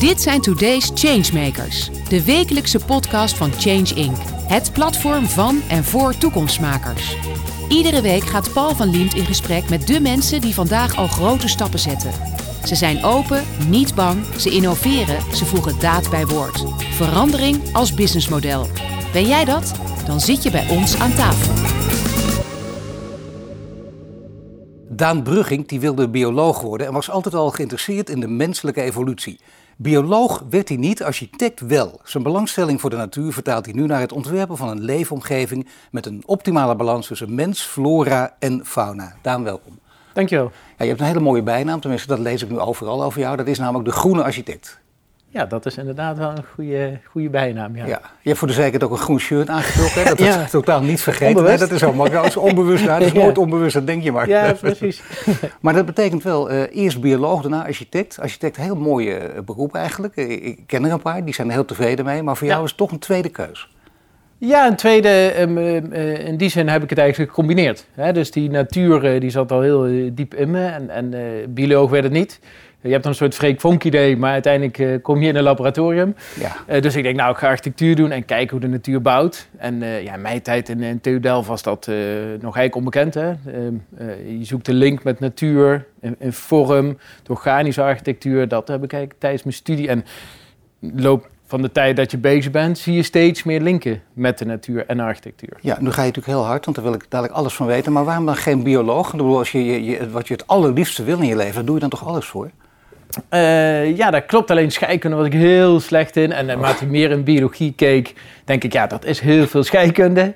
Dit zijn Today's Changemakers, de wekelijkse podcast van Change Inc. Het platform van en voor toekomstmakers. Iedere week gaat Paul van Liemt in gesprek met de mensen die vandaag al grote stappen zetten. Ze zijn open, niet bang, ze innoveren, ze voegen daad bij woord. Verandering als businessmodel. Ben jij dat? Dan zit je bij ons aan tafel. Daan Brugging die wilde bioloog worden en was altijd al geïnteresseerd in de menselijke evolutie. Bioloog werd hij niet, architect wel. Zijn belangstelling voor de natuur vertaalt hij nu naar het ontwerpen van een leefomgeving met een optimale balans tussen mens, flora en fauna. Daan, welkom. Dankjewel. Ja, je hebt een hele mooie bijnaam, tenminste dat lees ik nu overal over jou. Dat is namelijk de groene architect. Ja, dat is inderdaad wel een goede, goede bijnaam. Ja. ja. Je hebt voor de zekerheid ook een groen shirt aangetrokken. Dat ja. is totaal niet vergeten. Nee, dat is makkelijk. Dat is onbewust. Nou, dat is nooit onbewust, dat denk je maar. Ja, precies. maar dat betekent wel uh, eerst bioloog, daarna architect. Architect, heel mooie uh, beroep eigenlijk. Ik, ik ken er een paar, die zijn er heel tevreden mee. Maar voor jou is het toch een tweede keus. Ja, een tweede, um, uh, in die zin heb ik het eigenlijk gecombineerd. Hè? Dus die natuur die zat al heel diep in me en, en bioloog werd het niet. Je hebt dan een soort Freek Vonk idee, maar uiteindelijk uh, kom je in een laboratorium. Ja. Uh, dus ik denk, nou, ik ga architectuur doen en kijken hoe de natuur bouwt. En uh, ja, in mijn tijd in, in TU Delft was dat nog eigenlijk onbekend. Hè? Ehm, je zoekt de link met natuur, in, vorm, de organische architectuur. Dat heb ik eigenlijk tijdens mijn studie. En loop van de tijd dat je bezig bent, zie je steeds meer linken met de natuur en de architectuur. Ja, nu ga je natuurlijk heel hard, want daar wil ik dadelijk alles van weten. Maar waarom dan geen bioloog? Ik bedoel, als je, je, wat je het allerliefste wil in je leven, doe je dan toch alles voor? Uh, ja, dat klopt. Alleen scheikunde was ik heel slecht in. En naarmate ik meer in biologie keek, denk ik, ja, dat is heel veel scheikunde.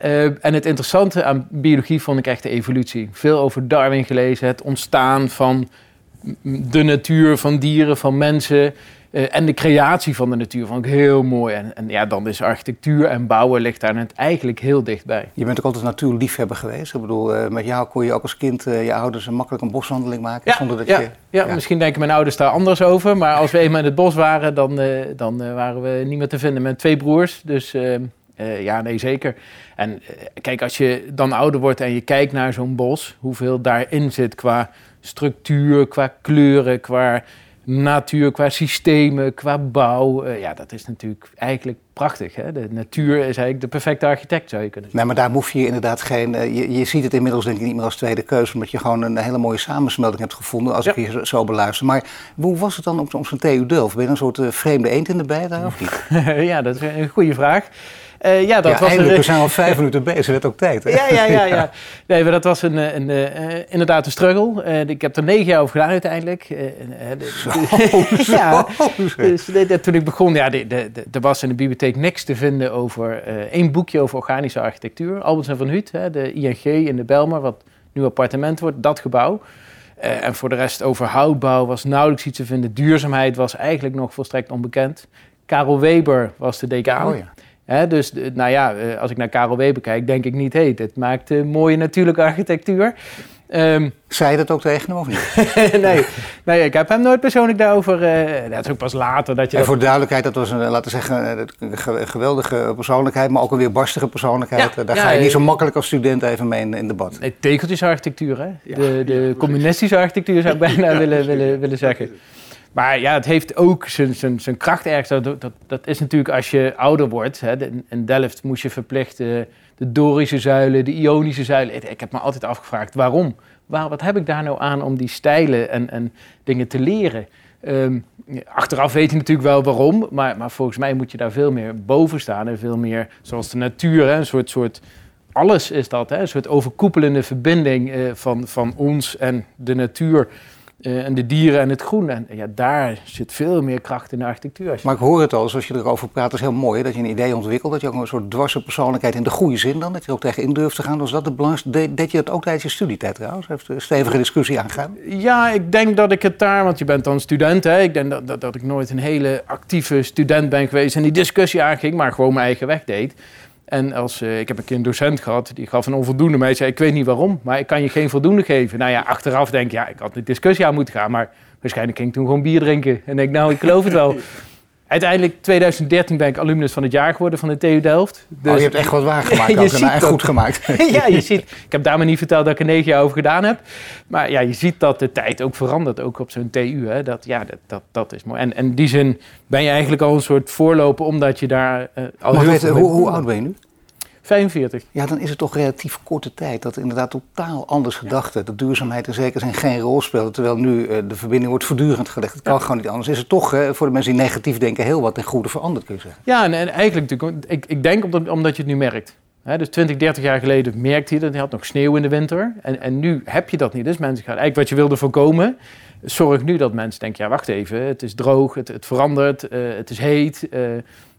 Uh, en het interessante aan biologie vond ik echt de evolutie. Veel over Darwin gelezen, het ontstaan van de natuur, van dieren, van mensen. Uh, en de creatie van de natuur vond ik heel mooi. En, en, ja, dan is architectuur en bouwen ligt daar net eigenlijk heel dichtbij. Je bent ook altijd natuurliefhebber geweest. Ik bedoel, uh, met jou kon je ook als kind uh, je ouders een makkelijk een boswandeling maken. Ja, zonder dat ja, je, ja, ja, misschien denken mijn ouders daar anders over. Maar als we eenmaal in het bos waren, dan, dan waren we niet meer te vinden met twee broers. Dus ja, nee, zeker. En kijk, als je dan ouder wordt en je kijkt naar zo'n bos, hoeveel daarin zit qua structuur, qua kleuren, qua natuur, qua systemen, qua bouw. Uh, ja, dat is natuurlijk eigenlijk prachtig. Hè? De natuur is eigenlijk de perfecte architect, zou je kunnen zeggen. Nee, maar daar hoef je inderdaad geen... Uh, je, je, ziet het inmiddels denk ik niet meer als tweede keuze... omdat je gewoon een hele mooie samensmelding hebt gevonden... als ja. ik je zo beluister. Maar hoe was het dan op, op zo'n TU Delft? Ben je een soort uh, vreemde eend in de bij daar, of niet? ja, dat is een goede vraag. Uh, ja, dat ja, was eindelijk, een, we zijn al vijf minuten bezig, werd ook tijd. Hè? Ja, ja, ja, ja. Nee, maar dat was een, een, een inderdaad een struggle. Ik heb er negen jaar over gedaan uiteindelijk. Zo, zo, ja, dus toen ik begon, ja, er was in de bibliotheek niks te vinden over één boekje over organische architectuur. Albers en van Huut, hè, de ING in de Belmer, wat nu appartement wordt, dat gebouw. Uh, en voor de rest over houtbouw was nauwelijks iets te vinden. Duurzaamheid was eigenlijk nog volstrekt onbekend. Karel Weber was de decaan. Oh ja. He, dus nou ja, als ik naar Karel Weber kijk, denk ik niet, hé, hey, dit maakt uh, mooie natuurlijke architectuur. Um, Zei je dat ook tegen hem of niet? nee, nee, ik heb hem nooit persoonlijk daarover. Uh, dat is ook pas later dat je. En voor de duidelijkheid, dat was een, laten we zeggen, een geweldige persoonlijkheid, maar ook een weer barstige persoonlijkheid. Ja, Daar ja, ga je niet zo makkelijk als student even mee in, in debat. Nee, tegeltjesarchitectuur, hè? Ja, de, de communistische architectuur zou ik bijna willen, willen, willen zeggen. Maar ja, het heeft ook zijn, zijn, zijn kracht ergens. Dat, dat, dat is natuurlijk als je ouder wordt. Hè, in Delft moest je verplicht de, Dorische zuilen, de Ionische zuilen. Ik heb me altijd afgevraagd waarom. Waar, wat heb ik daar nou aan om die stijlen en, en dingen te leren? Um, achteraf weet je natuurlijk wel waarom, maar, maar volgens mij moet je daar veel meer boven staan en veel meer zoals de natuur, een soort, soort alles is dat, hè, een soort overkoepelende verbinding uh, van, van ons en de natuur. Uh, en de dieren en het groen. En ja, daar zit veel meer kracht in de architectuur. Maar ik hoor het al, zoals je erover praat, dat is heel mooi. Dat je een idee ontwikkelt, dat je ook een soort dwarse persoonlijkheid in de goede zin dan, dat je er ook tegen in durft te gaan. Was dat het belangrijkste? Deed je dat ook tijdens je studietijd trouwens? Heeft een stevige discussie aangegaan? Ja, ik denk dat ik het daar, want je bent dan student, hè. Ik denk dat, dat, dat ik nooit een hele actieve student ben geweest en die discussie aanging, maar gewoon mijn eigen weg deed. En als, uh, ik heb een keer een docent gehad, die gaf een onvoldoende. Maar hij zei, ik weet niet waarom, maar ik kan je geen voldoende geven. Nou ja, achteraf denk ik, ja, ik had de discussie aan moeten gaan. Maar waarschijnlijk ging ik toen gewoon bier drinken. En denk nou, ik geloof het wel. Uiteindelijk 2013 ben ik alumnus van het jaar geworden van de TU Delft. Dus... Oh, je hebt echt wat waargemaakt ja, ook, en, en goed gemaakt. ja, je ziet, ik heb daar maar niet verteld dat ik er negen jaar over gedaan heb. Maar ja, je ziet dat de tijd ook verandert, ook op zo'n TU. Hè. Dat, ja, dat, dat, dat is mooi. En, en in die zin ben je eigenlijk al een soort voorloper, omdat je daar uh, al... Maar weet, hoe, hoe oud ben je nu? 45. Ja, dan is het toch relatief korte tijd dat inderdaad totaal anders gedachte, dat duurzaamheid en zeker zijn geen rol speelt. Terwijl nu uh, de verbinding wordt voortdurend gelegd. Het kan gewoon niet anders. Is het toch uh, voor de mensen die negatief denken heel wat ten goede veranderd, kun je zeggen? Ja, en, en eigenlijk natuurlijk, ik, ik denk omdat, omdat je het nu merkt. dus 20, 30 jaar geleden merkte je dat. Je had nog sneeuw in de winter. En, en nu heb je dat niet. Dus mensen gaan eigenlijk wat je wilde voorkomen. Zorg nu dat mensen denken: ja, wacht even. Het is droog, het, het verandert, uh, het is heet.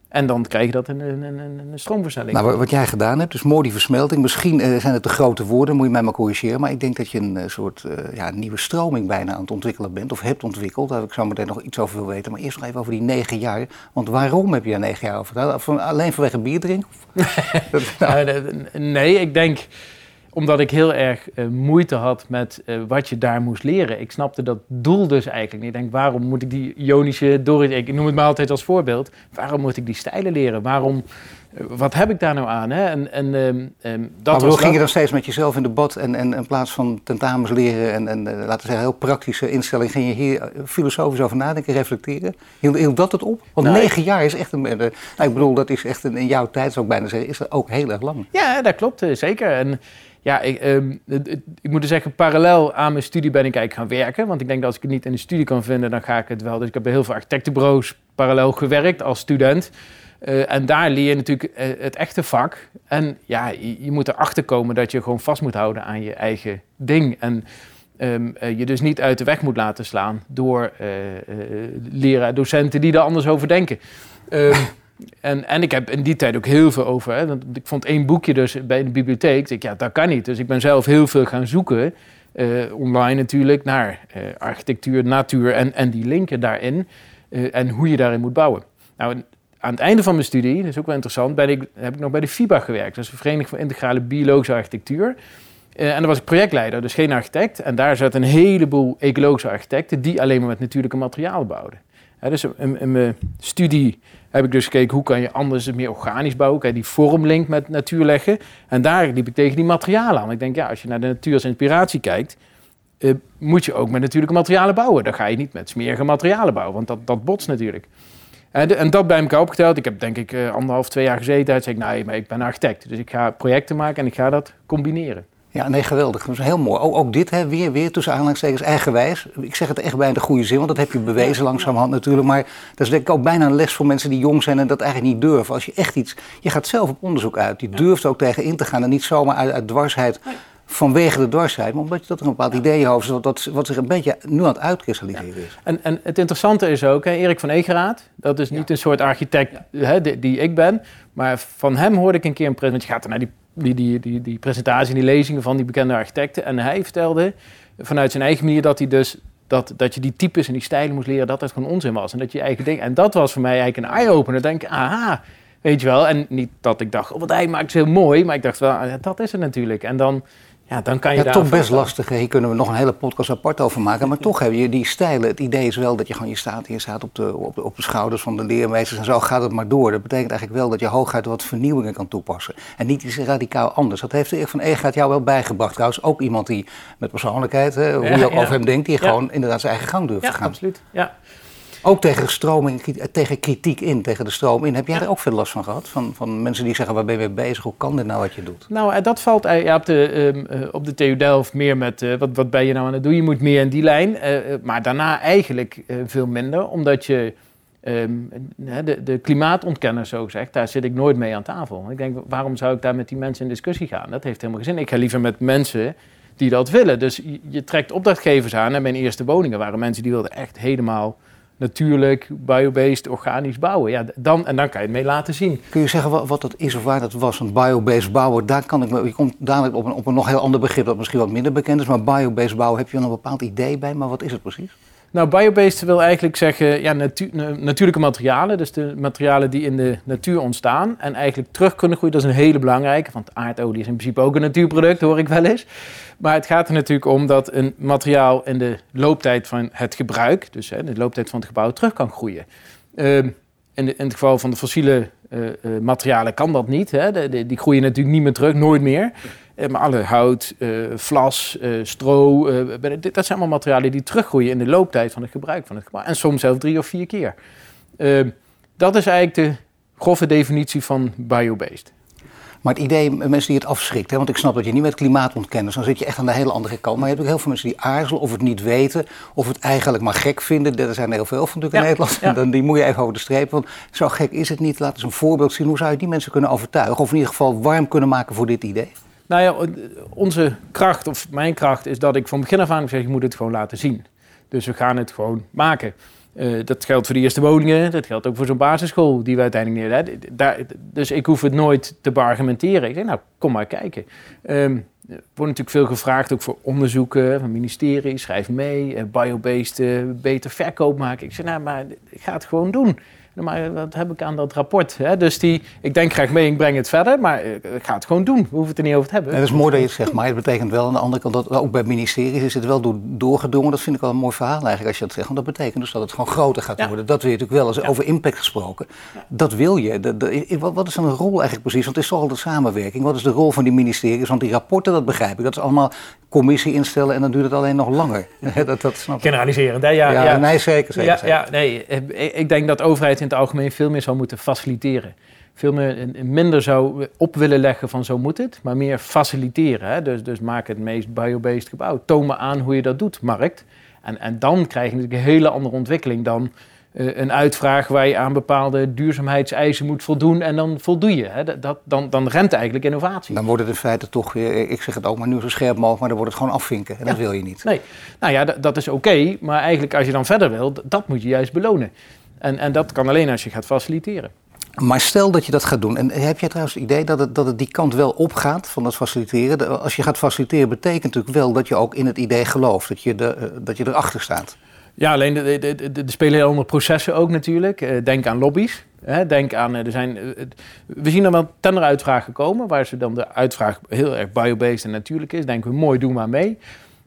En dan krijg je dat een, een, een, een stroomversnelling. Nou, wat jij gedaan hebt, dus mooi die versmelting. Misschien uh, zijn het de grote woorden, moet je mij maar corrigeren. Maar ik denk dat je een uh, soort uh, ja, nieuwe stroming bijna aan het ontwikkelen bent. Of hebt ontwikkeld. Daar ik zo meteen nog iets over wil weten. Maar eerst nog even over die negen jaar. Want waarom heb je daar negen jaar over gedaan? Alleen vanwege bier drinken? nou. nee, ik denk omdat ik heel erg uh, moeite had met uh, wat je daar moest leren. Ik snapte dat doel dus eigenlijk niet. Ik denk, waarom moet ik die ionische Doris, ik noem het maar altijd als voorbeeld, waarom moet ik die stijlen leren? Waarom, uh, wat heb ik daar nou aan? Hè? En, en, um, um, dat maar ging je dan steeds met jezelf in debat en, en in plaats van tentamens leren en, en laten we zeggen heel praktische instelling, ging je hier filosofisch over nadenken, reflecteren? Hield, hield dat het op? Want nou, negen jaar is echt een, nou, ik bedoel, dat is echt een, in jouw tijd, zou ik bijna zeggen, is dat ook heel erg lang. Ja, dat klopt, zeker. En, ja, ik, um, ik moet dus zeggen, parallel aan mijn studie ben ik eigenlijk gaan werken. Want ik denk dat als ik het niet in de studie kan vinden, dan ga ik het wel. Dus ik heb bij heel veel architectenbureaus parallel gewerkt als student. Uh, en daar leer je natuurlijk uh, het echte vak. En ja, je, moet erachter komen dat je gewoon vast moet houden aan je eigen ding. En um, uh, je dus niet uit de weg moet laten slaan door leraar, docenten die er anders over denken. Um, En, en ik heb in die tijd ook heel veel over. Hè, ik vond één boekje dus bij de bibliotheek. Ik, ja, dat kan niet. Dus ik ben zelf heel veel gaan zoeken. Uh, online natuurlijk, naar uh, architectuur, natuur en, en die linken daarin. Uh, en hoe je daarin moet bouwen. Nou, aan het einde van mijn studie, dat is ook wel interessant, ben ik, heb ik nog bij de FIBA gewerkt. Dat is de Vereniging voor Integrale Biologische Architectuur. en daar was ik projectleider, dus geen architect. En daar zaten een heleboel ecologische architecten die alleen maar met natuurlijke materialen bouwden. Dus in, in mijn studie heb ik dus gekeken hoe kan je anders meer organisch bouwen. Kan je die vormlink met natuur leggen. En daar liep ik tegen die materialen aan. Ik denk, ja, als je naar de natuur als inspiratie kijkt, uh, moet je ook met natuurlijke materialen bouwen. Dan ga je niet met smerige materialen bouwen, want dat, dat botst natuurlijk. En, en dat bij elkaar opgeteld. Ik heb denk ik uh, anderhalf, twee jaar gezeten. Toen zei ik, nee, maar ik ben architect. Dus ik ga projecten maken en ik ga dat combineren. Ja, nee, geweldig. Dat is heel mooi. Ook, ook dit, hè, weer, weer tussen aanhalingstekens eigenwijs. Ik zeg het echt bij de goede zin, want dat heb je bewezen langzamerhand natuurlijk. Maar dat is denk ik ook bijna een les voor mensen die jong zijn en dat eigenlijk niet durven. Als je echt iets... Je gaat zelf op onderzoek uit. Je durft ook tegen in te gaan en niet zomaar uit, uit dwarsheid vanwege de dwarsheid, maar omdat je dat er een bepaald idee over zit, wat, wat zich een beetje nu aan het uitkristalliseren is. En, en het interessante is ook, hè, Erik van Egeraat, dat is niet een soort architect hè, die, die, ik ben, maar van hem hoorde ik een keer een presentatie, je gaat er naar die die, die, die, die presentatie, die lezingen van die bekende architecten. En hij vertelde vanuit zijn eigen manier dat hij dus dat, dat je die types en die stijlen moest leren, dat dat gewoon onzin was. En dat je eigen ding. En dat was voor mij eigenlijk een eye-opener. Denk aha, weet je wel. En niet dat ik dacht, oh, wat hij maakt is heel mooi. Maar ik dacht wel, dat is het natuurlijk. En dan ja, dan kan je ja, toch best lastig. Hier kunnen we nog een hele podcast apart over maken. Maar toch heb je die stijlen. Het idee is wel dat je gewoon je staat, je staat op de, op, de, op de schouders van de leermeesters. En zo gaat het maar door. Dat betekent eigenlijk wel dat je hooguit wat vernieuwingen kan toepassen. En niet iets radicaal anders. Dat heeft Erik van Egaat jou wel bijgebracht. Trouwens, ook iemand die met persoonlijkheid, hè, hoe je ook over hem denkt, die gewoon inderdaad zijn eigen gang durft te gaan. Ja, absoluut. Ook tegen stroming, tegen kritiek in, tegen de stroom in. Heb jij er ook veel last van gehad? Van, van mensen die zeggen, waar ben je mee bezig? Hoe kan dit nou wat je doet? Nou, eh, dat valt ja, op, de, um, op de TU Delft meer met, uh, wat, wat ben je nou aan het doen? Je moet meer in die lijn. Uh, maar daarna eigenlijk uh, veel minder, omdat je... Um, de, de klimaatontkenner, zo gezegd, daar zit ik nooit mee aan tafel. Ik denk, waarom zou ik daar met die mensen in discussie gaan? Dat heeft helemaal geen zin. Ik ga liever met mensen die dat willen. Dus je, je trekt opdrachtgevers aan. En mijn eerste woningen waren mensen die wilden echt helemaal natuurlijk, biobased, organisch bouwen. Ja, dan, en dan kan je het mee laten zien. Kun je zeggen wat, dat is of waar dat was? Want biobased bouwen, daar kan ik me, je komt dadelijk op een, op een nog heel ander begrip dat misschien wat minder bekend is. Maar biobased bouwen, heb je een bepaald idee bij? Maar wat is het precies? Nou, biobased wil eigenlijk zeggen ja, natu natuurlijke materialen. Dus de materialen die in de natuur ontstaan en eigenlijk terug kunnen groeien. Dat is een hele belangrijke, want aardolie is in principe ook een natuurproduct, hoor ik wel eens. Maar het gaat er natuurlijk om dat een materiaal in de looptijd van het gebruik, dus hè, de looptijd van het gebouw, terug kan groeien. Uh, in, in, het geval van de fossiele materialen kan dat niet. Hè? die groeien natuurlijk niet meer terug, nooit meer. maar alle hout, vlas, stro, dat zijn allemaal materialen die teruggroeien in de looptijd van het gebruik van het. En soms zelfs drie of vier keer. dat is eigenlijk de grove definitie van biobased. Maar het idee, mensen die het afschrikt, hè, want ik snap dat je niet met klimaatontkenners, dan zit je echt aan de hele andere kant. Maar je hebt ook heel veel mensen die aarzelen of het niet weten, of het eigenlijk maar gek vinden. Er zijn er heel veel van natuurlijk in Nederland. Dan, die moet je even over de streep. Want zo gek is het niet. Laat eens een voorbeeld zien. Hoe zou je die mensen kunnen overtuigen? Of in ieder geval warm kunnen maken voor dit idee? Nou ja, onze kracht, of mijn kracht, is dat ik van begin af aan zeg, je moet het gewoon laten zien. Dus we gaan het gewoon maken. Uh, dat geldt voor de eerste woningen, dat geldt ook voor zo'n basisschool die we uiteindelijk neer. Daar, dus ik hoef het nooit te beargumenteren. Ik zeg, nou, kom maar kijken. Um, er wordt natuurlijk veel gevraagd, ook voor onderzoeken van ministerie, schrijf mee, uh, biobased beter verkoop maken. Ik zeg, nou, maar ga het gewoon doen. Maar wat heb ik aan dat rapport? Hè? Dus die, ik denk graag mee, ik breng het verder, maar ik ga het gewoon doen. We hoeven het er niet over te hebben. Het is mooi dat je het zegt, maar het betekent wel aan de andere kant dat ook bij ministeries is het wel door, doorgedrongen. Dat vind ik wel een mooi verhaal eigenlijk als je dat zegt. Want dat betekent dus dat het gewoon groter gaat worden. Dat wil je natuurlijk wel, als over impact gesproken. Dat wil je. wat, wat, is dan de rol eigenlijk precies? Want het is toch al de samenwerking. Wat is de rol van die ministeries? Want die rapporten, dat begrijp ik. Dat is allemaal commissie instellen en dan duurt het alleen nog langer. dat, dat snap ik. Generaliserend, hè? Ja, ja, nee, zeker. zeker, ja, ja, nee, ik denk dat de overheid in het algemeen veel meer zou moeten faciliteren. Veel meer, minder zou op willen leggen van zo moet het, maar meer faciliteren. Hè? Dus, dus maak het meest biobased gebouw. Toon me aan hoe je dat doet, markt. En, en dan krijg je natuurlijk een hele andere ontwikkeling dan uh, een uitvraag waar je aan bepaalde duurzaamheidseisen moet voldoen en dan voldoe je. Hè? Dat, dan, dan remt eigenlijk innovatie. Dan wordt het in feite toch weer, ik zeg het ook maar nu zo scherp mogelijk, maar dan wordt het gewoon afvinken. En dat wil je niet. Nee, nou ja, dat is oké, maar eigenlijk als je dan verder wil, dat moet je juist belonen. En, en dat kan alleen als je gaat faciliteren. Maar stel dat je dat gaat doen. En heb jij trouwens het idee dat het, dat het die kant wel opgaat van dat faciliteren? Als je gaat faciliteren betekent natuurlijk wel dat je ook in het idee gelooft. Dat je, de, eh, dat je erachter staat. Ja, alleen er spelen heel andere processen ook natuurlijk. Eh, denk aan lobby's. Denk aan, eh, er zijn, we zien dan wel tenderuitvragen komen, waar ze dan de uitvraag heel erg biobased en natuurlijk is. Denken we, mooi, doe maar mee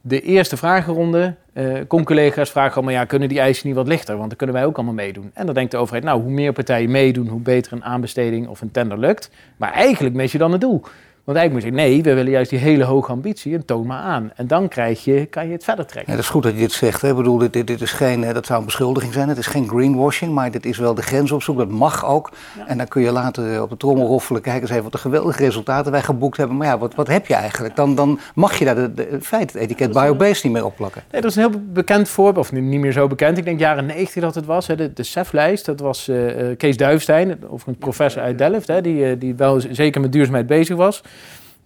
de eerste vragenronde uh, kon collega's vragen allemaal, ja, kunnen die eisen niet wat lichter? Want dan kunnen wij ook allemaal meedoen. En dan denkt de overheid, nou, hoe meer partijen meedoen, hoe beter een aanbesteding of een tender lukt. Maar eigenlijk mis je dan het doel. Want eigenlijk moet je zeggen, nee, we willen juist die hele hoge ambitie en toon maar aan. En dan krijg je, kan je het verder trekken. Ja, dat is goed dat je dit zegt. Hè. Ik bedoel, dit, dit, is geen, dat zou een beschuldiging zijn. Het is geen greenwashing, maar dit is wel de grens opzoeken. Dat mag ook. En dan kun je later op de trommel roffelen. Kijk eens even wat de geweldige resultaten wij geboekt hebben. Maar ja, wat, wat heb je eigenlijk? Dan, dan mag je daar de, de, feit, het etiket biobased niet meer opplakken. Nee, dat is een heel bekend voorbeeld, of niet meer zo bekend. Ik denk jaren 90 dat het was. Hè. De, de CEF-lijst, dat was uh, Kees Duivestein, of een professor uit Delft. Hè, die, die wel zeker met duurzaamheid bezig was.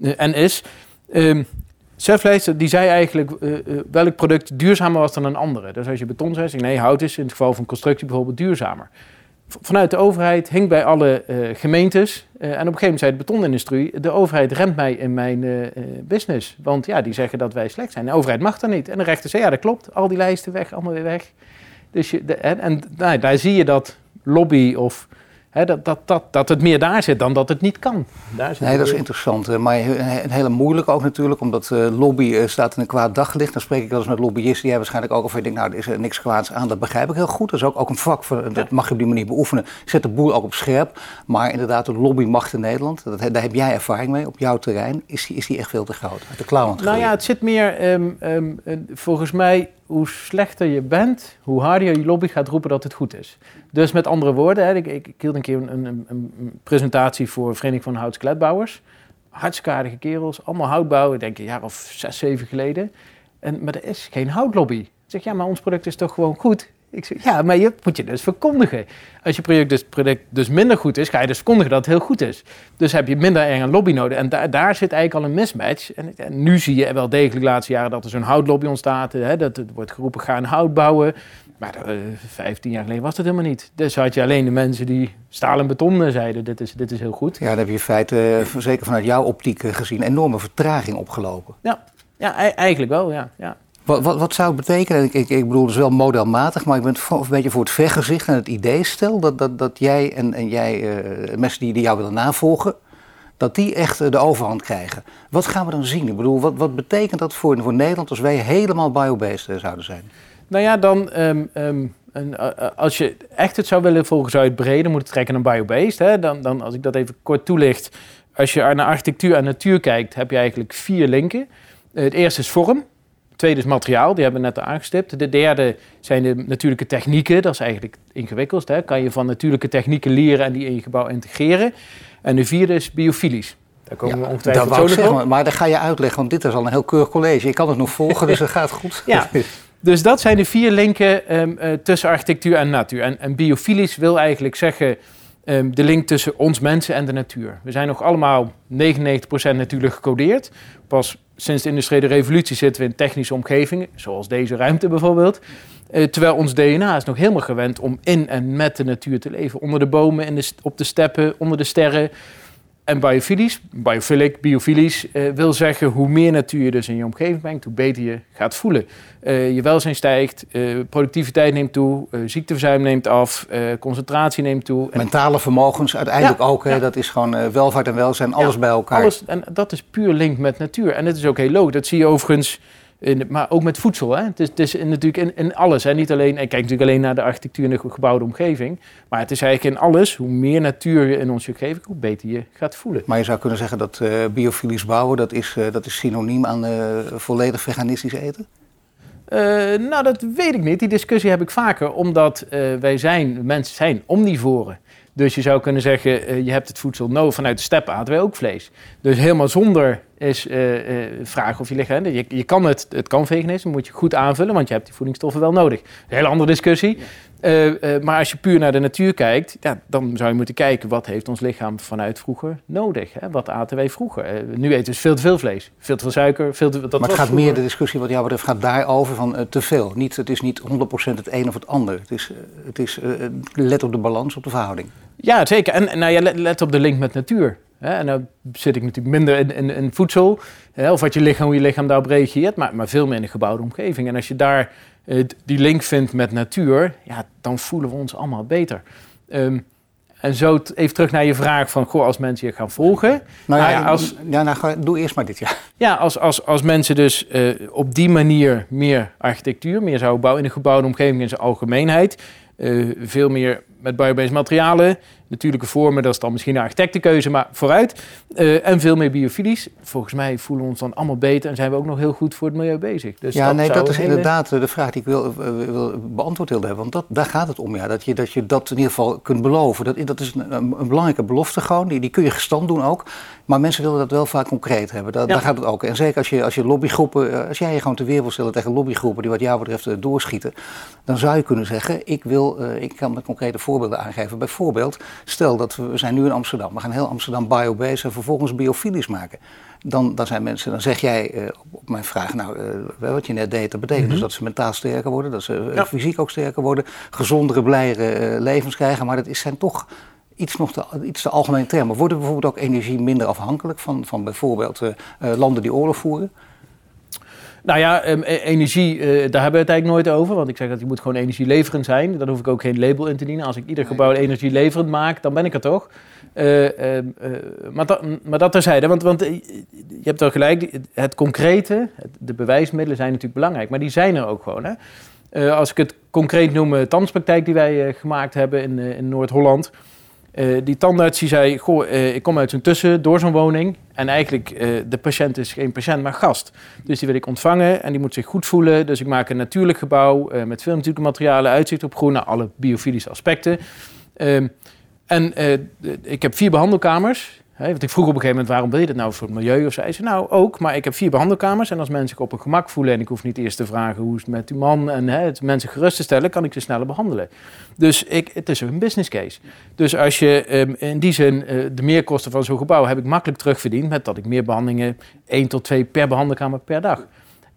Eh, en is. Um, die zei eigenlijk uh, welk product duurzamer was dan een andere. Dus als je beton zei, nee, hout is in het geval van constructie bijvoorbeeld duurzamer. vanuit de overheid hing bij alle uh, gemeentes. en op een gegeven moment zei de betonindustrie: de overheid remt mij in mijn business. Want ja, die zeggen dat wij slecht zijn. De overheid mag dat niet. En de rechter zei: ja, dat klopt. Al die lijsten weg, allemaal weer weg. Dus je, en nou, daar zie je dat lobby of dat, dat, dat, dat het meer daar zit dan dat het niet kan. Daar nee, dat is interessant. Maar een hele moeilijke ook natuurlijk, omdat uh, lobby uh, staat in een kwaad daglicht. Dan spreek ik wel eens met lobbyisten, die hebben waarschijnlijk ook al van, nou, er is er niks kwaads aan. Dat begrijp ik heel goed. Dat is ook, ook een vak, voor, dat mag je op die manier beoefenen. Zet de boel ook op scherp. Maar inderdaad, de lobbymacht in Nederland, dat, daar heb jij ervaring mee op jouw terrein. Is die, is die echt veel te groot? Uit de klauwen Nou ja, het zit meer, um, um, volgens mij hoe slechter je bent, hoe harder je lobby gaat roepen dat het goed is. Dus met andere woorden, hè, ik, ik, hield een keer een, een, presentatie voor Vereniging van Houtskletbouwers. Hartstikke kerels, allemaal houtbouw, ik denk een jaar of zes, zeven geleden. En, maar er is geen houtlobby. Ik zeg, ja, maar ons product is toch gewoon goed? Ik zeg, ja, maar je moet je dus verkondigen. Als je product dus, product dus minder goed is, ga je dus verkondigen dat het heel goed is. Dus heb je minder erg een lobby nodig. En daar daar zit eigenlijk al een mismatch. En, en, nu zie je wel degelijk de laatste jaren dat er zo'n houtlobby ontstaat. Hè, dat er wordt geroepen, ga een hout bouwen. Maar uh, 15 jaar geleden was dat helemaal niet. Dus had je alleen de mensen die staal en beton eh, zeiden, dit is, dit is heel goed. Ja, dan heb je in feite, uh, zeker vanuit jouw optiek gezien, enorme vertraging opgelopen. Ja, ja eigenlijk wel, ja. ja. Wat, wat, wat, zou het betekenen? Ik, ik, ik bedoel, het is wel modelmatig, maar ik ben een beetje voor het vergezicht en het idee stel dat, dat, dat jij en, en jij, uh, mensen die, jou willen navolgen, dat die echt uh, de overhand krijgen. Wat gaan we dan zien? Ik bedoel, wat, wat betekent dat voor, voor Nederland als wij helemaal biobased uh, zouden zijn? Nou ja, dan um, En, als je echt het zou willen volgen, zou je het trekken naar biobased. Hè? Dan, dan, als ik dat even kort toelicht, als je naar architectuur en natuur kijkt, heb je eigenlijk vier linken. Het eerste is vorm. Tweede is materiaal, die hebben we net aangestipt. De derde zijn de natuurlijke technieken. Dat is eigenlijk ingewikkeld. Hè? Kan je van natuurlijke technieken leren en die in je gebouw integreren. En de vierde is biofilisch. Daar komen we ongetwijfeld dat zo zeggen, Maar dan ga je uitleggen, want dit is al een heel keurig college. Ik kan het nog volgen, dus het gaat goed. Ja, dus dat zijn de vier linken um, uh, tussen architectuur en natuur. En, en biofilisch wil eigenlijk zeggen um, de link tussen ons mensen en de natuur. We zijn nog allemaal 99% natuurlijk gecodeerd. Pas sinds de industriële revolutie zitten we in technische omgevingen, zoals deze ruimte bijvoorbeeld. Uh, terwijl ons DNA is nog helemaal gewend om in en met de natuur te leven. Onder de bomen, in op de steppen, onder de sterren. En biofilisch, biophilic, biofilisch, uh, wil zeggen hoe meer natuur je dus in je omgeving brengt, hoe beter je gaat voelen. Uh, je welzijn stijgt, uh, productiviteit neemt toe, ziekteverzuim neemt af, concentratie neemt toe. Mentale vermogens uiteindelijk ook, dat is gewoon welvaart en welzijn, alles bij elkaar. Alles, en dat is puur link met natuur. En dat is ook heel logisch. Dat zie je overigens in, maar ook met voedsel. Hè? Het is, het is natuurlijk in, in alles. Hè? Niet alleen, ik kijk natuurlijk alleen naar de architectuur en de gebouwde omgeving. Maar het is eigenlijk in alles. Hoe meer natuur je in onze omgeving, hoe beter je gaat voelen. Maar je zou kunnen zeggen dat uh, biofilisch bouwen, dat is, uh, dat is synoniem aan uh, volledig veganistisch eten? nou, dat weet ik niet. Die discussie heb ik vaker, omdat wij zijn, mensen zijn omnivoren. Dus je zou kunnen zeggen, uh, je hebt het voedsel nodig vanuit de steppen aten wij ook vlees. Dus helemaal zonder is uh, uh, vragen of je lichaam... Je, je kan het, het kan veganisme, moet je goed aanvullen, want je hebt die voedingsstoffen wel nodig. Een hele andere discussie. maar als je puur naar de natuur kijkt, ja, dan zou je moeten kijken... wat heeft ons lichaam vanuit vroeger nodig? Hè? Wat aten wij vroeger? nu eten we veel te veel vlees, veel te veel suiker. Veel te, dat maar het gaat meer, de discussie wat jou betreft, gaat daarover van te veel. Niet, het is niet 100% het een of het ander. Het is, het is let op de balans, op de verhouding. Ja, zeker. En nou, ja, let, op de link met natuur. Hè? En dan zit ik natuurlijk minder in, in, in voedsel, hè? of wat je lichaam, hoe je lichaam daarop reageert, maar, maar veel meer in de gebouwde omgeving. En als je daar uh, die link vindt met natuur, ja, dan voelen we ons allemaal beter. Um, en zo even terug naar je vraag van, goh, als mensen je gaan volgen. Nou ja, als, ja nou, doe eerst maar dit, ja. Ja, als, als, als mensen dus uh, op die manier meer architectuur, meer zouden bouwen in de gebouwde omgeving in zijn algemeenheid, veel meer met biobased materialen. Natuurlijke vormen, dat is dan misschien een architectenkeuze, maar vooruit. Uh, en veel meer biofilisch. Volgens mij voelen we ons dan allemaal beter en zijn we ook nog heel goed voor het milieu bezig. Dus ja, dat nee, dat is inderdaad de vraag die ik wil, uh, wil beantwoord wilde hebben. Want dat, daar gaat het om, ja. Dat je, dat je dat in ieder geval kunt beloven. Dat, dat is een, een, belangrijke belofte gewoon. Die, die kun je gestand doen ook. Maar mensen willen dat wel vaak concreet hebben. Daar, daar gaat het ook. En zeker als je, als je lobbygroepen, eh, als jij je gewoon te weer wil stellen tegen lobbygroepen die wat jou betreft doorschieten. Dan zou je kunnen zeggen, ik wil, ik kan met concrete voorbeelden aangeven. Bijvoorbeeld, stel dat we, we zijn nu in Amsterdam. We gaan heel Amsterdam biobased en vervolgens biofilisch maken. Dan, dan zijn mensen, dan zeg jij uh, op mijn vraag, nou, uh, wat je net deed, dat betekent dus mhm. dat ze mentaal sterker worden, dat ze uh, fysiek ook sterker worden, gezondere, blijere levens krijgen. Maar dat is, zijn toch iets, nog te, iets te algemene termen. Worden bijvoorbeeld ook energie minder afhankelijk van, van bijvoorbeeld landen die oorlog voeren? Nou ja, um, energie, uh, daar hebben we het eigenlijk nooit over. Want ik zeg dat je moet gewoon energieleverend zijn. Dan hoef ik ook geen label in te dienen. Als ik ieder gebouw energieleverend maak, dan ben ik er toch. Uh, uh, maar, dat, maar dat terzijde. Want, want je hebt wel gelijk, het concrete, de bewijsmiddelen zijn natuurlijk belangrijk. Maar die zijn er ook gewoon. Hè? als ik het concreet noem, de tandspraktijk die wij gemaakt hebben in, in Noord-Holland... Uh, die tandarts zei, goh, uh, ik kom uit zo'n tussen, door zo'n woning. En eigenlijk, uh, de patiënt is geen patiënt, maar gast. Dus die wil ik ontvangen en die moet zich goed voelen. Dus ik maak een natuurlijk gebouw met veel natuurlijke materialen, uitzicht op groen, alle biofilische aspecten. Ehm, en ik heb vier behandelkamers. Want ik vroeg op een gegeven moment, waarom wil je dat nou voor het milieu? Of zei ze, nou ook, maar ik heb vier behandelkamers. En als mensen zich op een gemak voelen en ik hoef niet eerst te vragen hoe is het met uw man en het mensen gerust te stellen, kan ik ze sneller behandelen. Dus ik, het is een business case. Dus als je um, in die zin uh, de meerkosten van zo'n gebouw heb ik makkelijk terugverdiend met dat ik meer behandelingen, één tot twee per behandelkamer per dag.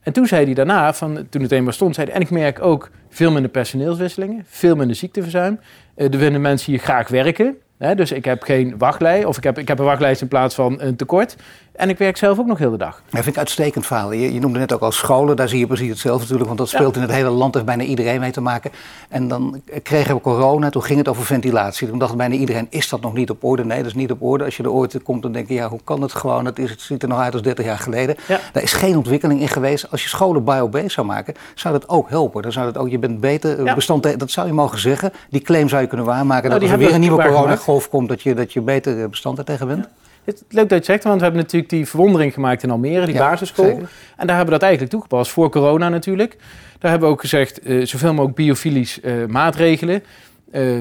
En toen zei hij daarna, van, toen het eenmaal stond, zei hij, en ik merk ook veel minder personeelswisselingen, veel minder ziekteverzuim. Uh, er willen mensen hier graag werken dus ik heb geen wachtlijst, of ik heb, ik heb een wachtlijst in plaats van een tekort. En ik werk zelf ook nog heel de dag. Dat vind ik uitstekend verhaal. Je, je noemde net ook al scholen, daar zie je precies hetzelfde natuurlijk, want dat speelt in het hele land echt bijna iedereen mee te maken. En dan kregen we corona, toen ging het over ventilatie. Toen dacht bijna iedereen, is dat nog niet op orde? Nee, dat is niet op orde. Als je er ooit komt, dan denk je, ja, hoe kan het gewoon? Het, is, het ziet er nog uit als 30 jaar geleden. Daar is geen ontwikkeling in geweest. Als je scholen biobased zou maken, zou dat ook helpen. Dan zou dat ook, je bent beter ja. bestand, dat zou je mogen zeggen. Die claim zou je kunnen waarmaken, nou, dat als er weer een nieuwe coronagolf komt, dat je, dat je beter bestand tegen bent. Het, leuk dat je zegt, want we hebben natuurlijk die verwondering gemaakt in Almere, die basisschool. En daar hebben we dat eigenlijk toegepast, voor corona natuurlijk. Daar hebben we ook gezegd, uh, zoveel mogelijk biofilisch uh, maatregelen. Uh,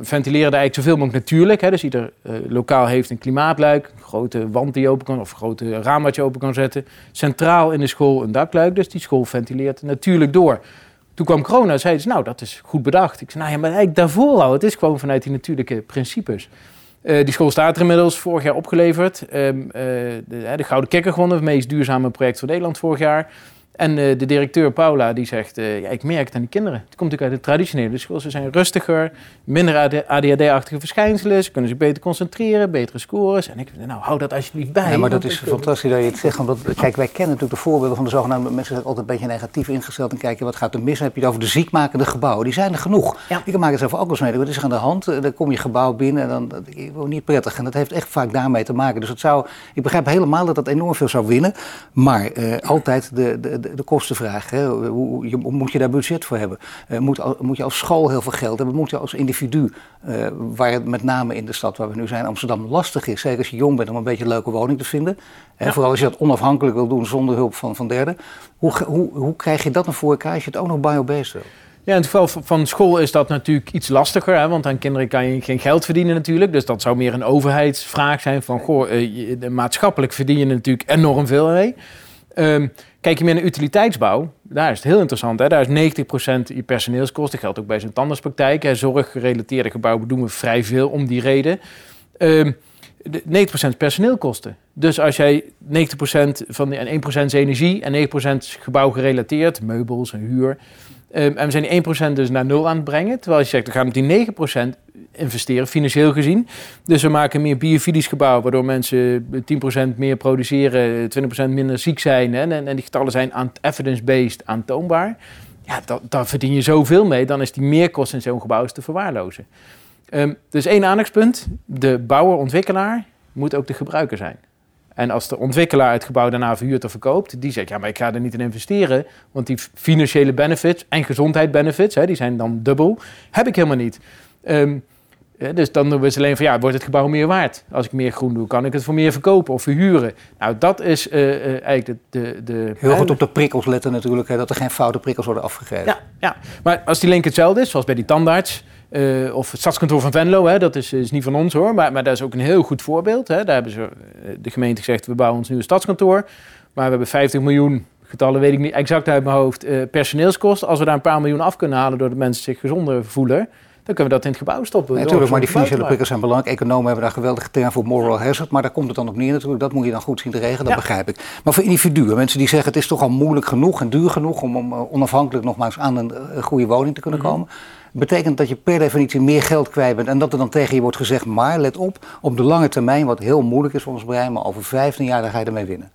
ventileren eigenlijk zoveel mogelijk natuurlijk. Hè. Dus ieder lokaal heeft een klimaatluik, een grote wand die open kan, of een grote raam wat je open kan zetten. Centraal in de school een dakluik, dus die school ventileert natuurlijk door. Toen kwam corona en zeiden ze, nou, dat is goed bedacht. Ik zei, nou ja, maar eigenlijk daarvoor al. Het is gewoon vanuit die natuurlijke principes. Uh, die school staat er inmiddels, vorig jaar opgeleverd. Um, uh, de, de, Gouden Kikker gewonnen, het meest duurzame project van Nederland vorig jaar. En uh, de directeur Paula die zegt, ja, ik merk het aan die kinderen. Het komt natuurlijk uit de traditionele school. Ze zijn rustiger, minder ADHD-achtige verschijnselen. Ze kunnen zich beter concentreren, betere scores. En ik nou, hou dat alsjeblieft bij. Ja, maar dat is fantastisch dat je het zegt. Want kijk, wij kennen natuurlijk de voorbeelden van de zogenaamde... Mensen zijn altijd een beetje negatief ingesteld en kijken wat gaat er mis. Dan heb je het over de ziekmakende gebouwen. Die zijn er genoeg. Ja. Ik maak het zelf ook wel eens mee. Wat is er aan de hand? Dan kom je gebouw binnen en dan... Dat is niet prettig. En dat heeft echt vaak daarmee te maken. Dus het zou... Ik begrijp helemaal dat dat enorm veel zou winnen. Maar uh, altijd de, de, de, de kostenvraag. Hè. Hoe, je, moet je daar budget voor hebben? Uh, moet, moet je als school heel veel geld hebben? Moet je als individu, uh, waar het met name in de stad waar we nu zijn, Amsterdam, lastig is. Zeker als je jong bent om een beetje een leuke woning te vinden. Ja. Vooral als je dat onafhankelijk wil doen zonder hulp van, van derden. Hoe, hoe, hoe krijg je dat dan voor elkaar als je het ook nog biobased wil? Ja, in het geval van school is dat natuurlijk iets lastiger, hè, want aan kinderen kan je geen geld verdienen natuurlijk. Dus dat zou meer een overheidsvraag zijn van, goh, uh, maatschappelijk verdien je natuurlijk enorm veel mee. Um, kijk je meer naar utiliteitsbouw, daar is het heel interessant. Hè? Daar is 90% je personeelskosten. Dat geldt ook bij zijn tandartspraktijk. Zorggerelateerde gebouwen doen we vrij veel om die reden. Um, 90% personeelkosten. Dus als jij 90% van die, en 1% is energie en 9% gebouw gerelateerd, meubels en huur. Um, en we zijn die 1% dus naar nul aan het brengen. Terwijl je zegt, we gaan met die 9% investeren, financieel gezien. Dus we maken meer biofilisch gebouw, waardoor mensen 10% meer produceren, 20% minder ziek zijn. Hè, en, en die getallen zijn evidence-based aantoonbaar. Ja, daar verdien je zoveel mee, dan is die meerkost in zo'n gebouw te verwaarlozen. Um, dus één aandachtspunt, de bouwer-ontwikkelaar moet ook de gebruiker zijn. En als de ontwikkelaar het gebouw daarna verhuurt of verkoopt, die zegt, ja, maar ik ga er niet in investeren, want die financiële benefits en gezondheidsbenefits, hè, die zijn dan dubbel, heb ik helemaal niet. Um, dus dan doen we alleen van, ja, wordt het gebouw meer waard? Als ik meer groen doe, kan ik het voor meer verkopen of verhuren? Nou, dat is uh, uh, eigenlijk de, de, de... Heel goed op de prikkels letten natuurlijk, hè, dat er geen foute prikkels worden afgegeven. Ja, ja, maar als die link hetzelfde is, zoals bij die tandarts... Uh, of het stadskantoor van Venlo, hè, dat is, is niet van ons hoor, maar, maar dat is ook een heel goed voorbeeld. Hè. Daar hebben ze, de gemeente gezegd, we bouwen ons nieuwe stadskantoor. Maar we hebben 50 miljoen, getallen weet ik niet exact uit mijn hoofd, personeelskosten. Als we daar een paar miljoen af kunnen halen doordat mensen zich gezonder voelen dan kunnen we dat in het gebouw stoppen. natuurlijk, maar die financiële prikkels zijn belangrijk. Economen hebben daar geweldige term voor moral hazard, maar daar komt het dan op neer natuurlijk. Dat moet je dan goed zien te regelen, dat begrijp ik. Maar voor individuen, mensen die zeggen het is toch al moeilijk genoeg en duur genoeg om, om eh, onafhankelijk nogmaals aan een, eh, goede woning te kunnen mhm. komen. Betekent dat je per definitie meer geld kwijt bent en dat er dan tegen je wordt gezegd, maar let op, op de lange termijn, wat heel moeilijk is volgens brein, maar over 15 jaar dan ga je ermee winnen.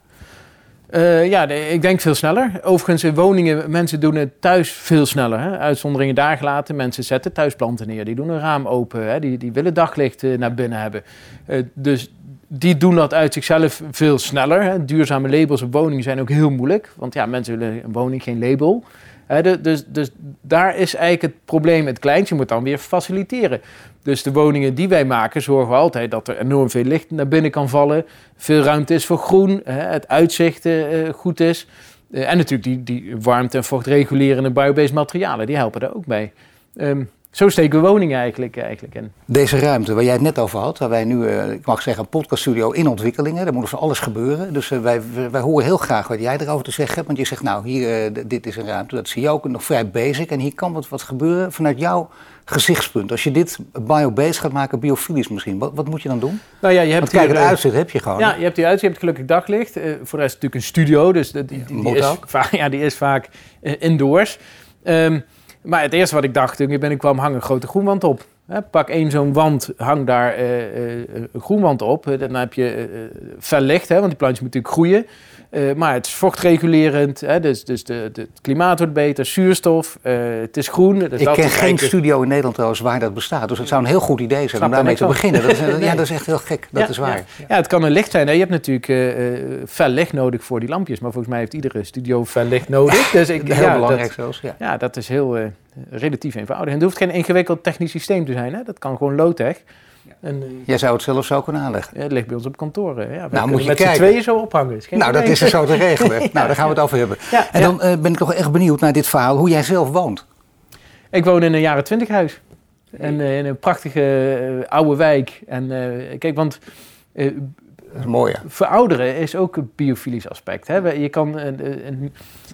Uh, ja, ik denk veel sneller. Overigens, in woningen, mensen doen het thuis veel sneller. Hè? Uitzonderingen daar gelaten. Mensen zetten thuisplanten neer. Die doen een raam open. Hè? Die, die willen daglicht naar binnen hebben. Uh, dus die doen dat uit zichzelf veel sneller. Hè? Duurzame labels op woningen zijn ook heel moeilijk. Want ja, mensen willen een woning geen label. Dus, dus daar is eigenlijk het probleem het kleinst. Je moet dan weer faciliteren. Dus de woningen die wij maken zorgen we altijd dat er enorm veel licht naar binnen kan vallen. Veel ruimte is voor groen, het uitzicht uh, goed is. Uh, en natuurlijk die, die warmte- en vochtregulerende biobased materialen, die helpen daar ook bij. Um, zo steken we woningen eigenlijk, eigenlijk in. Deze ruimte waar jij het net over had, waar wij nu, uh, ik mag zeggen, een podcaststudio in ontwikkelingen. Daar moet van alles gebeuren. Dus uh, wij, wij horen heel graag wat jij erover te zeggen hebt. Want je zegt, nou, hier, uh, dit is een ruimte, dat zie je ook nog vrij basic. En hier kan wat, wat gebeuren vanuit jouw gezichtspunt. Als je dit biobased gaat maken, biofilisch misschien, wat, wat moet je dan doen? Nou ja, je hebt Want kijk, het uitzicht heb je gewoon. Ja, je hebt die uitzicht, je hebt gelukkig daglicht. voor de rest natuurlijk een studio, dus die, die, die, is, vaak, ja, die is vaak indoors. Um, maar het eerste wat ik dacht toen ik ben, ik kwam hangen een grote groenwand op. Pak één zo'n wand, hang daar een groenwand op. Dan heb je fel licht, hè, want die plantjes moeten natuurlijk groeien. Maar het is vochtregulerend, dus, dus de, de, het klimaat wordt beter, zuurstof, het is groen. Dus ik ken geen studio in Nederland trouwens waar dat bestaat, dus het zou een heel goed idee zijn om daarmee te beginnen. Dat is, Ja, dat is echt heel gek, dat ja, is waar. Ja. ja. het kan een licht zijn. Hè. Je hebt natuurlijk fel licht nodig voor die lampjes, maar volgens mij heeft iedere studio fel licht nodig. Dus ik, heel belangrijk dat, zelfs, ja. Ja, dat is heel relatief eenvoudig. En het hoeft geen ingewikkeld technisch systeem te zijn, hè. dat kan gewoon low-tech. En, uh, Jij zou het zelf zo kunnen aanleggen? Ja, het ligt bij ons op kantoor. Ja, nou, moet je met z'n tweeën zo ophangen. nou, dat is er zo te regelen. ja, nou, daar gaan we het over hebben. Ja, en dan uh, ben ik toch echt benieuwd naar dit verhaal, hoe jij zelf woont. Ik woon in een jaren twintig huis. En, uh, in een prachtige oude wijk. En kijk, want is mooi, ja. Verouderen is ook een biofilisch aspect. Hè? Je kan,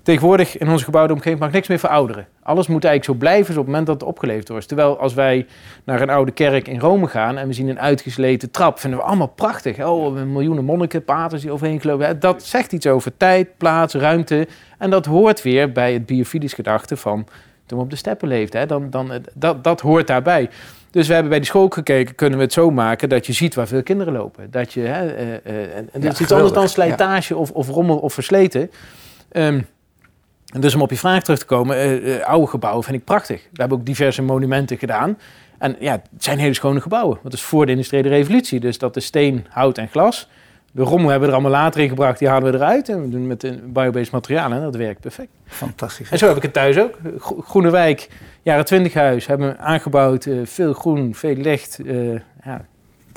tegenwoordig in onze gebouwde omgeving mag niks meer verouderen. Alles moet eigenlijk zo blijven op het moment dat het opgeleverd wordt. Terwijl als wij naar een oude kerk in Rome gaan en we zien een uitgesleten trap, vinden we allemaal prachtig. Oh, miljoenen monniken, paters die overheen gelopen. Dat zegt iets over tijd, plaats, ruimte. En dat hoort weer bij het biofilisch gedachte van toen we op de steppen leefden. Hè? Dan, dan, dat, dat hoort daarbij. Dus we hebben bij de school gekeken, kunnen we het zo maken dat je ziet waar veel kinderen lopen. Dat je, hè, uh, uh, en dat ja, is iets anders dan slijtage ja. of, of rommel of versleten. Um, dus om op je vraag terug te komen, uh, oude gebouwen vind ik prachtig. We hebben ook diverse monumenten gedaan. En ja, het zijn hele schone gebouwen. Dat is voor de industriële revolutie. Dus dat is steen, hout en glas. De rommel hebben we er allemaal later in gebracht, die halen we eruit. En we doen met biobased materialen en dat werkt perfect. Fantastisch. En zo heb ik het thuis ook. Groene wijk, jaren twintig huis, hebben we aangebouwd. Uh, veel groen, veel licht. Uh, ja,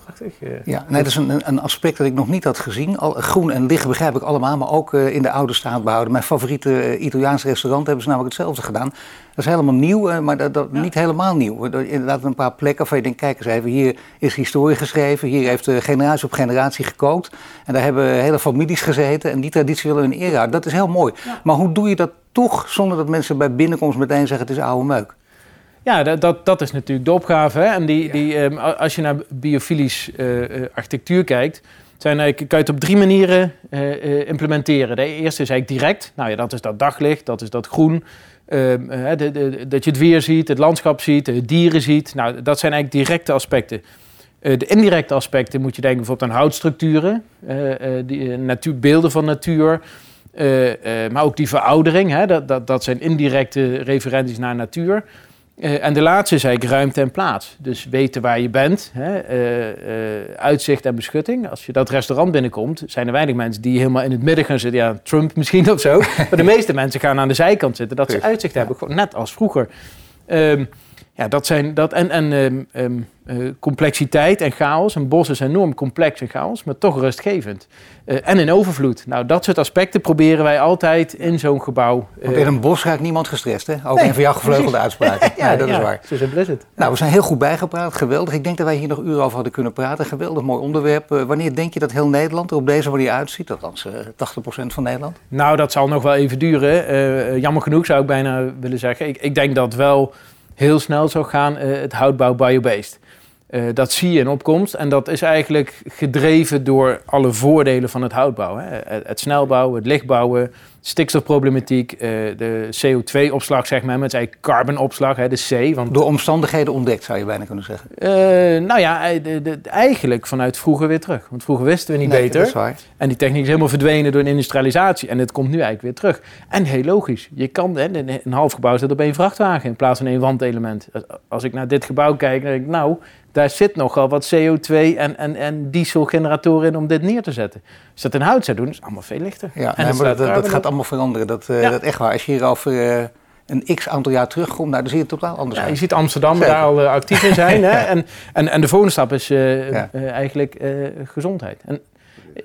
prachtig. Uh, ja, nee, dat is een, een, aspect dat ik nog niet had gezien. Al, groen en licht begrijp ik allemaal, maar ook in de oude staat behouden. Mijn favoriete Italiaanse restaurant hebben ze namelijk hetzelfde gedaan. Dat is helemaal nieuw, maar dat, dat niet helemaal nieuw. Inderdaad een paar plekken waarvan je denkt, kijk eens even, hier is historie geschreven. Hier heeft generatie op generatie gekookt. En daar hebben hele families gezeten en die traditie willen we in ere Dat is heel mooi. Maar hoe doe je dat toch zonder dat mensen bij binnenkomst meteen zeggen het is oude meuk? Ja, dat, dat, dat is natuurlijk de opgave. Hè? En die, die, um, als je naar biofilisch uh, architectuur kijkt, zijn eigenlijk, kan je het op drie manieren uh, implementeren. De eerste is eigenlijk direct. Nou ja, dat is dat daglicht, dat is dat groen. Ehm, de, de, dat je het weer ziet, het landschap ziet, de dieren ziet. Nou, dat zijn eigenlijk directe aspecten. de indirecte aspecten moet je denken bijvoorbeeld aan houtstructuren, die, natuur, beelden van natuur. maar ook die veroudering, hè, dat, dat, dat zijn indirecte referenties naar natuur. Uh, en de laatste is eigenlijk ruimte en plaats. Dus weten waar je bent, hè, uh, uh, uitzicht en beschutting. Als je dat restaurant binnenkomt, zijn er weinig mensen die helemaal in het midden gaan zitten. Ja, Trump misschien of zo. maar de meeste mensen gaan aan de zijkant zitten, dat ze uitzicht hebben. Gewoon net als vroeger. Um, ja, dat zijn dat. En, en um, um, uh, complexiteit en chaos. Een bos is enorm complex en chaos, maar toch rustgevend. Uh, en in overvloed. Nou, dat soort aspecten proberen wij altijd in zo'n gebouw. Uh, Want in een bos raakt niemand gestrest, hè? Ook nee, een van jouw gevleugelde uitspraken. ja, nee, dat ja, is waar. Zo simpel is het. Nou, we zijn heel goed bijgepraat. Geweldig. Ik denk dat wij hier nog uren over hadden kunnen praten. Geweldig mooi onderwerp. wanneer denk je dat heel Nederland er op deze manier uitziet? Althans, 80% van Nederland? Nou, dat zal nog wel even duren. jammer genoeg zou ik bijna willen zeggen. Ik, ik denk dat wel heel snel zou gaan, uh, het houtbouw biobased. Uh, dat zie je in opkomst en dat is eigenlijk gedreven door alle voordelen van het houtbouw. Hè. Het, het snel bouwen, het licht bouwen, stikstofproblematiek, uh, de CO2-opslag, zeg maar, met eigenlijk carbonopslag, hè, de C. Want... Door omstandigheden ontdekt, zou je bijna kunnen zeggen. Uh, nou ja, de, de, eigenlijk vanuit vroeger weer terug. Want vroeger wisten we niet nee, beter. Dat is waar. En die techniek is helemaal verdwenen door een industrialisatie. En het komt nu eigenlijk weer terug. En heel logisch. Je kan, hè, een half gebouw zit op één vrachtwagen in plaats van één wandelement. Als ik naar dit gebouw kijk, dan denk ik, nou, daar zit nogal wat CO2 en, en, en dieselgeneratoren in om dit neer te zetten. Als dat in hout zou doen, is het allemaal veel lichter. Ja, nee, maar dat, dat, gaat allemaal veranderen. Dat, uh, ja. dat echt waar. Als je hier over uh, een x aantal jaar terugkomt, nou, dan zie je het totaal anders ja, uit. Je ziet Amsterdam Zeker. daar al uh, actief in zijn. hè? En, en, en de volgende stap is eigenlijk gezondheid. En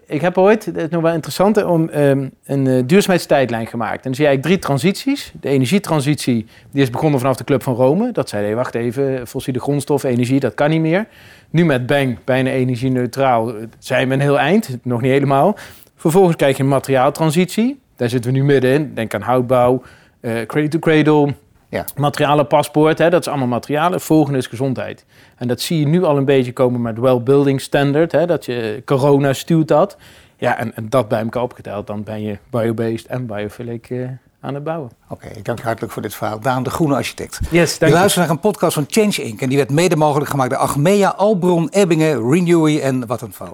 ik heb ooit, het is nog wel interessant, om, um, een duurzaamheidstijdlijn gemaakt. En dan zie je eigenlijk drie transities. De energietransitie, die is begonnen vanaf de Club van Rome. Dat zei, hey, wacht even, fossiele grondstof, energie, dat kan niet meer. Nu met Bang, bijna energie-neutraal, zijn we een heel eind. Nog niet helemaal. Vervolgens krijg je een materiaaltransitie. Daar zitten we nu middenin. Denk aan houtbouw, uh, cradle-to-cradle, ja. Materialenpaspoort, hè, dat is allemaal materialen. Volgende is gezondheid. En dat zie je nu al een beetje komen met well-building standard. Hè, dat je corona stuurt dat. Ja, en, en, dat bij elkaar opgeteld, dan ben je biobased en biophilic uh, aan het bouwen. Oké, ik dank je hartelijk voor dit verhaal. Daan de Groene Architect. Yes, dank je. luistert naar een podcast van Change Inc. En die werd mede mogelijk gemaakt door Achmea, Albron, Ebbingen, Renewy en Vattenfall.